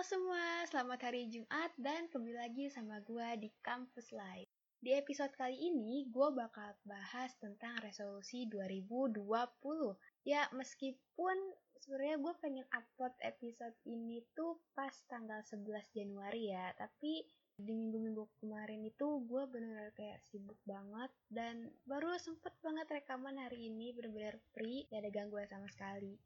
Halo semua, selamat hari Jumat dan kembali lagi sama gue di Campus Live. Di episode kali ini, gue bakal bahas tentang resolusi 2020. Ya, meskipun sebenarnya gue pengen upload episode ini tuh pas tanggal 11 Januari ya, tapi di minggu-minggu kemarin itu gue bener-bener kayak sibuk banget dan baru sempet banget rekaman hari ini bener-bener free, gak ada gangguan sama sekali.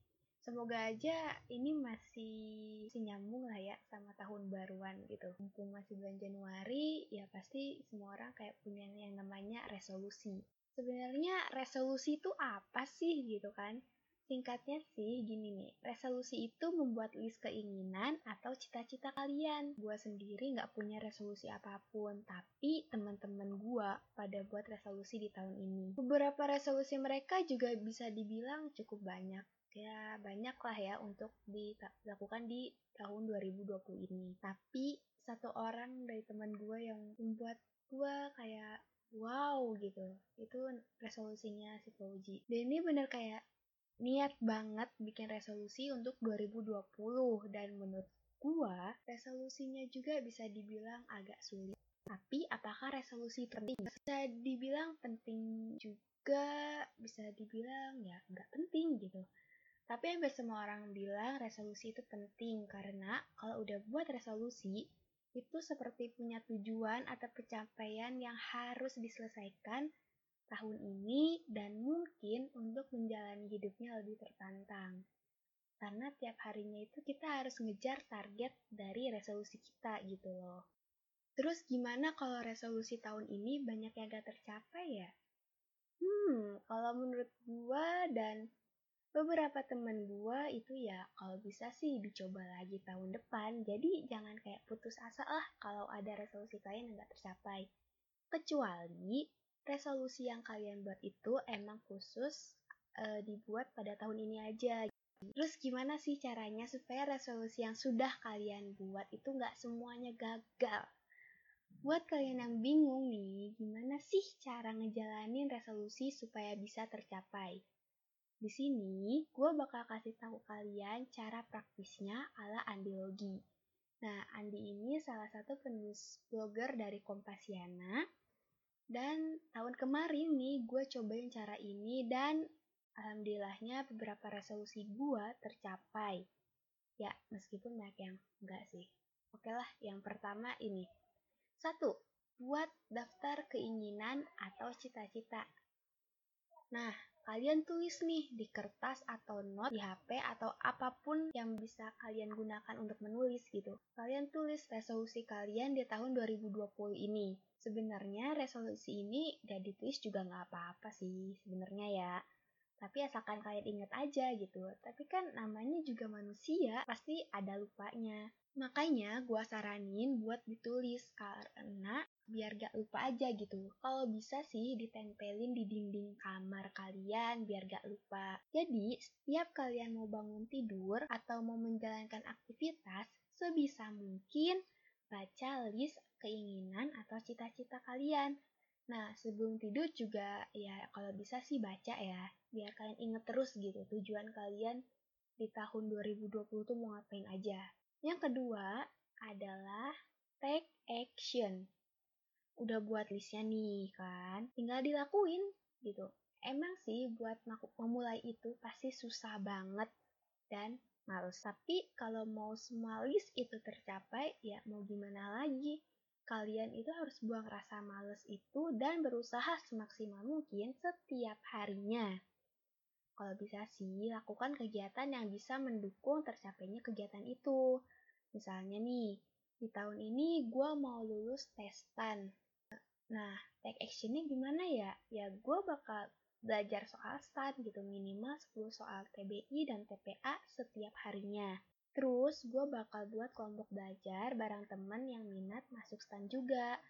Semoga aja ini masih, masih nyambung lah ya sama tahun baruan gitu. Mumpung masih bulan Januari, ya pasti semua orang kayak punya yang namanya resolusi. Sebenarnya resolusi itu apa sih gitu kan? Singkatnya sih gini nih, resolusi itu membuat list keinginan atau cita-cita kalian. Gua sendiri nggak punya resolusi apa pun, tapi teman-teman gua pada buat resolusi di tahun ini. Beberapa resolusi mereka juga bisa dibilang cukup banyak ya banyak lah ya untuk dilakukan di tahun 2020 ini. Tapi satu orang dari teman gue yang membuat gue kayak wow gitu. Itu resolusinya si Fauji. Dan ini bener kayak niat banget bikin resolusi untuk 2020 dan menurut gue resolusinya juga bisa dibilang agak sulit. Tapi apakah resolusi penting? Bisa dibilang penting juga, bisa dibilang ya nggak penting gitu tapi hampir semua orang bilang resolusi itu penting karena kalau udah buat resolusi, itu seperti punya tujuan atau pencapaian yang harus diselesaikan tahun ini dan mungkin untuk menjalani hidupnya lebih tertantang. Karena tiap harinya itu kita harus ngejar target dari resolusi kita gitu loh. Terus gimana kalau resolusi tahun ini banyak yang gak tercapai ya? Hmm, kalau menurut gua dan beberapa temen gue itu ya kalau bisa sih dicoba lagi tahun depan. Jadi jangan kayak putus asa lah kalau ada resolusi kalian yang gak tercapai. Kecuali resolusi yang kalian buat itu emang khusus uh, dibuat pada tahun ini aja. Terus gimana sih caranya supaya resolusi yang sudah kalian buat itu nggak semuanya gagal? Buat kalian yang bingung nih gimana sih cara ngejalanin resolusi supaya bisa tercapai di sini, gue bakal kasih tahu kalian cara praktisnya ala Andi Logi. Nah, Andi ini salah satu penulis blogger dari Kompasiana. Dan tahun kemarin nih, gue cobain cara ini dan alhamdulillahnya beberapa resolusi gue tercapai. Ya, meskipun banyak yang enggak sih. Oke lah, yang pertama ini. Satu, buat daftar keinginan atau cita-cita. Nah, kalian tulis nih di kertas atau not di HP atau apa pun yang bisa kalian gunakan untuk menulis gitu. Kalian tulis resolusi kalian di tahun 2020 ini. Sebenarnya resolusi ini gak ditulis juga nggak apa-apa sih sebenarnya ya. Tapi asalkan kalian inget aja gitu. Tapi kan namanya juga manusia, pasti ada lupanya. Makanya gue saranin buat ditulis karena biar gak lupa aja gitu. Kalau bisa sih ditempelin di dinding kamar kalian biar gak lupa. Jadi, setiap kalian mau bangun tidur atau mau menjalankan aktivitas, sebisa mungkin baca list keinginan atau cita-cita kalian. Nah, sebelum tidur juga ya kalau bisa sih baca ya, biar kalian inget terus gitu tujuan kalian di tahun 2020 tuh mau ngapain aja. Yang kedua adalah take action udah buat listnya nih kan, tinggal dilakuin gitu. Emang sih buat memulai itu pasti susah banget dan males. Tapi kalau mau semua list itu tercapai, ya mau gimana lagi? Kalian itu harus buang rasa males itu dan berusaha semaksimal mungkin setiap harinya. Kalau bisa sih, lakukan kegiatan yang bisa mendukung tercapainya kegiatan itu. Misalnya nih, di tahun ini gue mau lulus testan. Nah, take actionnya gimana ya? Ya gue bakal belajar soal STAN gitu, minimal 10 soal TBI dan TPA setiap harinya. Terus gue bakal buat kelompok belajar bareng temen yang minat masuk STAN juga.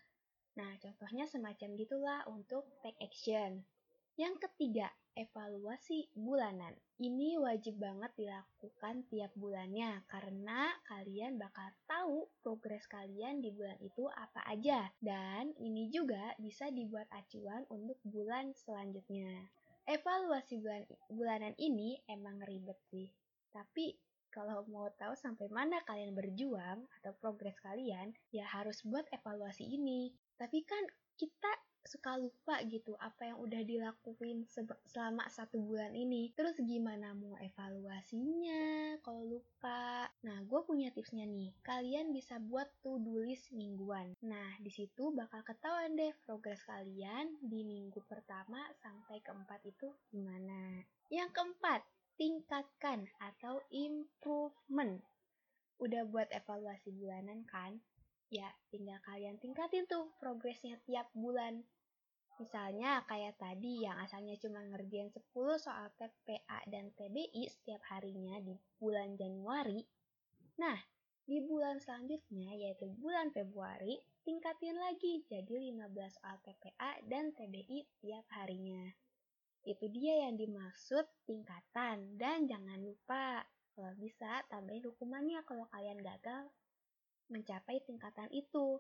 Nah, contohnya semacam gitulah untuk take action. Yang ketiga, evaluasi bulanan. Ini wajib banget dilakukan tiap bulannya karena kalian bakal tahu progres kalian di bulan itu apa aja. Dan ini juga bisa dibuat acuan untuk bulan selanjutnya. Evaluasi bulan bulanan ini emang ribet sih. Tapi kalau mau tahu sampai mana kalian berjuang atau progres kalian, ya harus buat evaluasi ini. Tapi kan kita suka lupa gitu apa yang udah dilakuin selama satu bulan ini. Terus gimana mau evaluasinya kalau lupa? Nah, gue punya tipsnya nih. Kalian bisa buat to-do list mingguan. Nah, di situ bakal ketahuan deh progres kalian di minggu pertama sampai keempat itu gimana. Yang keempat, tingkatkan atau improvement. Udah buat evaluasi bulanan kan? Ya, tinggal kalian tingkatin tuh progresnya tiap bulan. Misalnya kayak tadi yang asalnya cuma ngerjain 10 soal TPA dan TBI setiap harinya di bulan Januari. Nah, di bulan selanjutnya yaitu bulan Februari, tingkatin lagi jadi 15 soal TPA dan TBI tiap harinya. Itu dia yang dimaksud tingkatan dan jangan lupa kalau bisa tambahin hukumannya kalau kalian gagal mencapai tingkatan itu.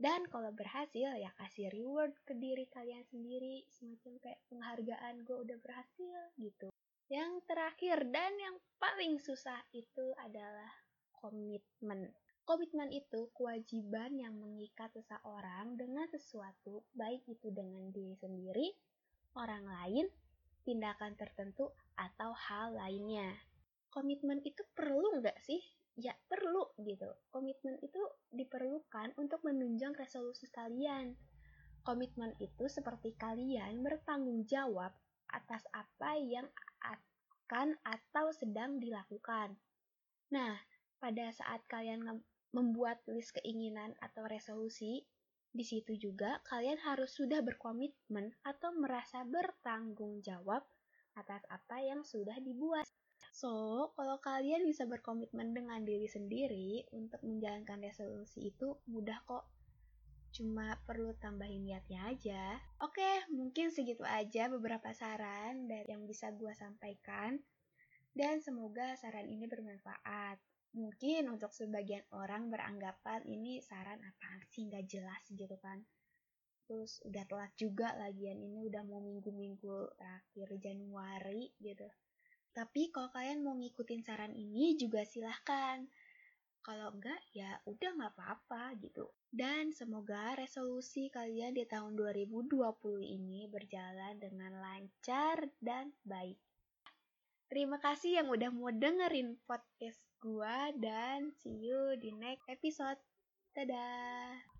Dan kalau berhasil ya kasih reward ke diri kalian sendiri semacam kayak penghargaan gue udah berhasil gitu. Yang terakhir dan yang paling susah itu adalah komitmen. Komitmen itu kewajiban yang mengikat seseorang dengan sesuatu, baik itu dengan diri sendiri, orang lain, tindakan tertentu, atau hal lainnya. Komitmen itu perlu nggak sih ya perlu gitu. Komitmen itu diperlukan untuk menunjang resolusi kalian. Komitmen itu seperti kalian bertanggung jawab atas apa yang akan atau sedang dilakukan. Nah, pada saat kalian membuat list keinginan atau resolusi, di situ juga kalian harus sudah berkomitmen atau merasa bertanggung jawab atas apa yang sudah dibuat. So, kalau kalian bisa berkomitmen dengan diri sendiri untuk menjalankan resolusi itu mudah kok. Cuma perlu tambahin niatnya aja. Oke, mungkin segitu aja beberapa saran dari yang bisa gue sampaikan. Dan semoga saran ini bermanfaat. Mungkin untuk sebagian orang beranggapan ini saran apa sih nggak jelas gitu kan. Terus udah telat juga lagian ini udah mau minggu-minggu terakhir Januari gitu. Tapi kalau kalian mau ngikutin saran ini juga silahkan. Kalau enggak ya udah nggak apa-apa gitu. Dan semoga resolusi kalian di tahun 2020 ini berjalan dengan lancar dan baik. Terima kasih yang udah mau dengerin podcast gua dan see you di next episode. Dadah!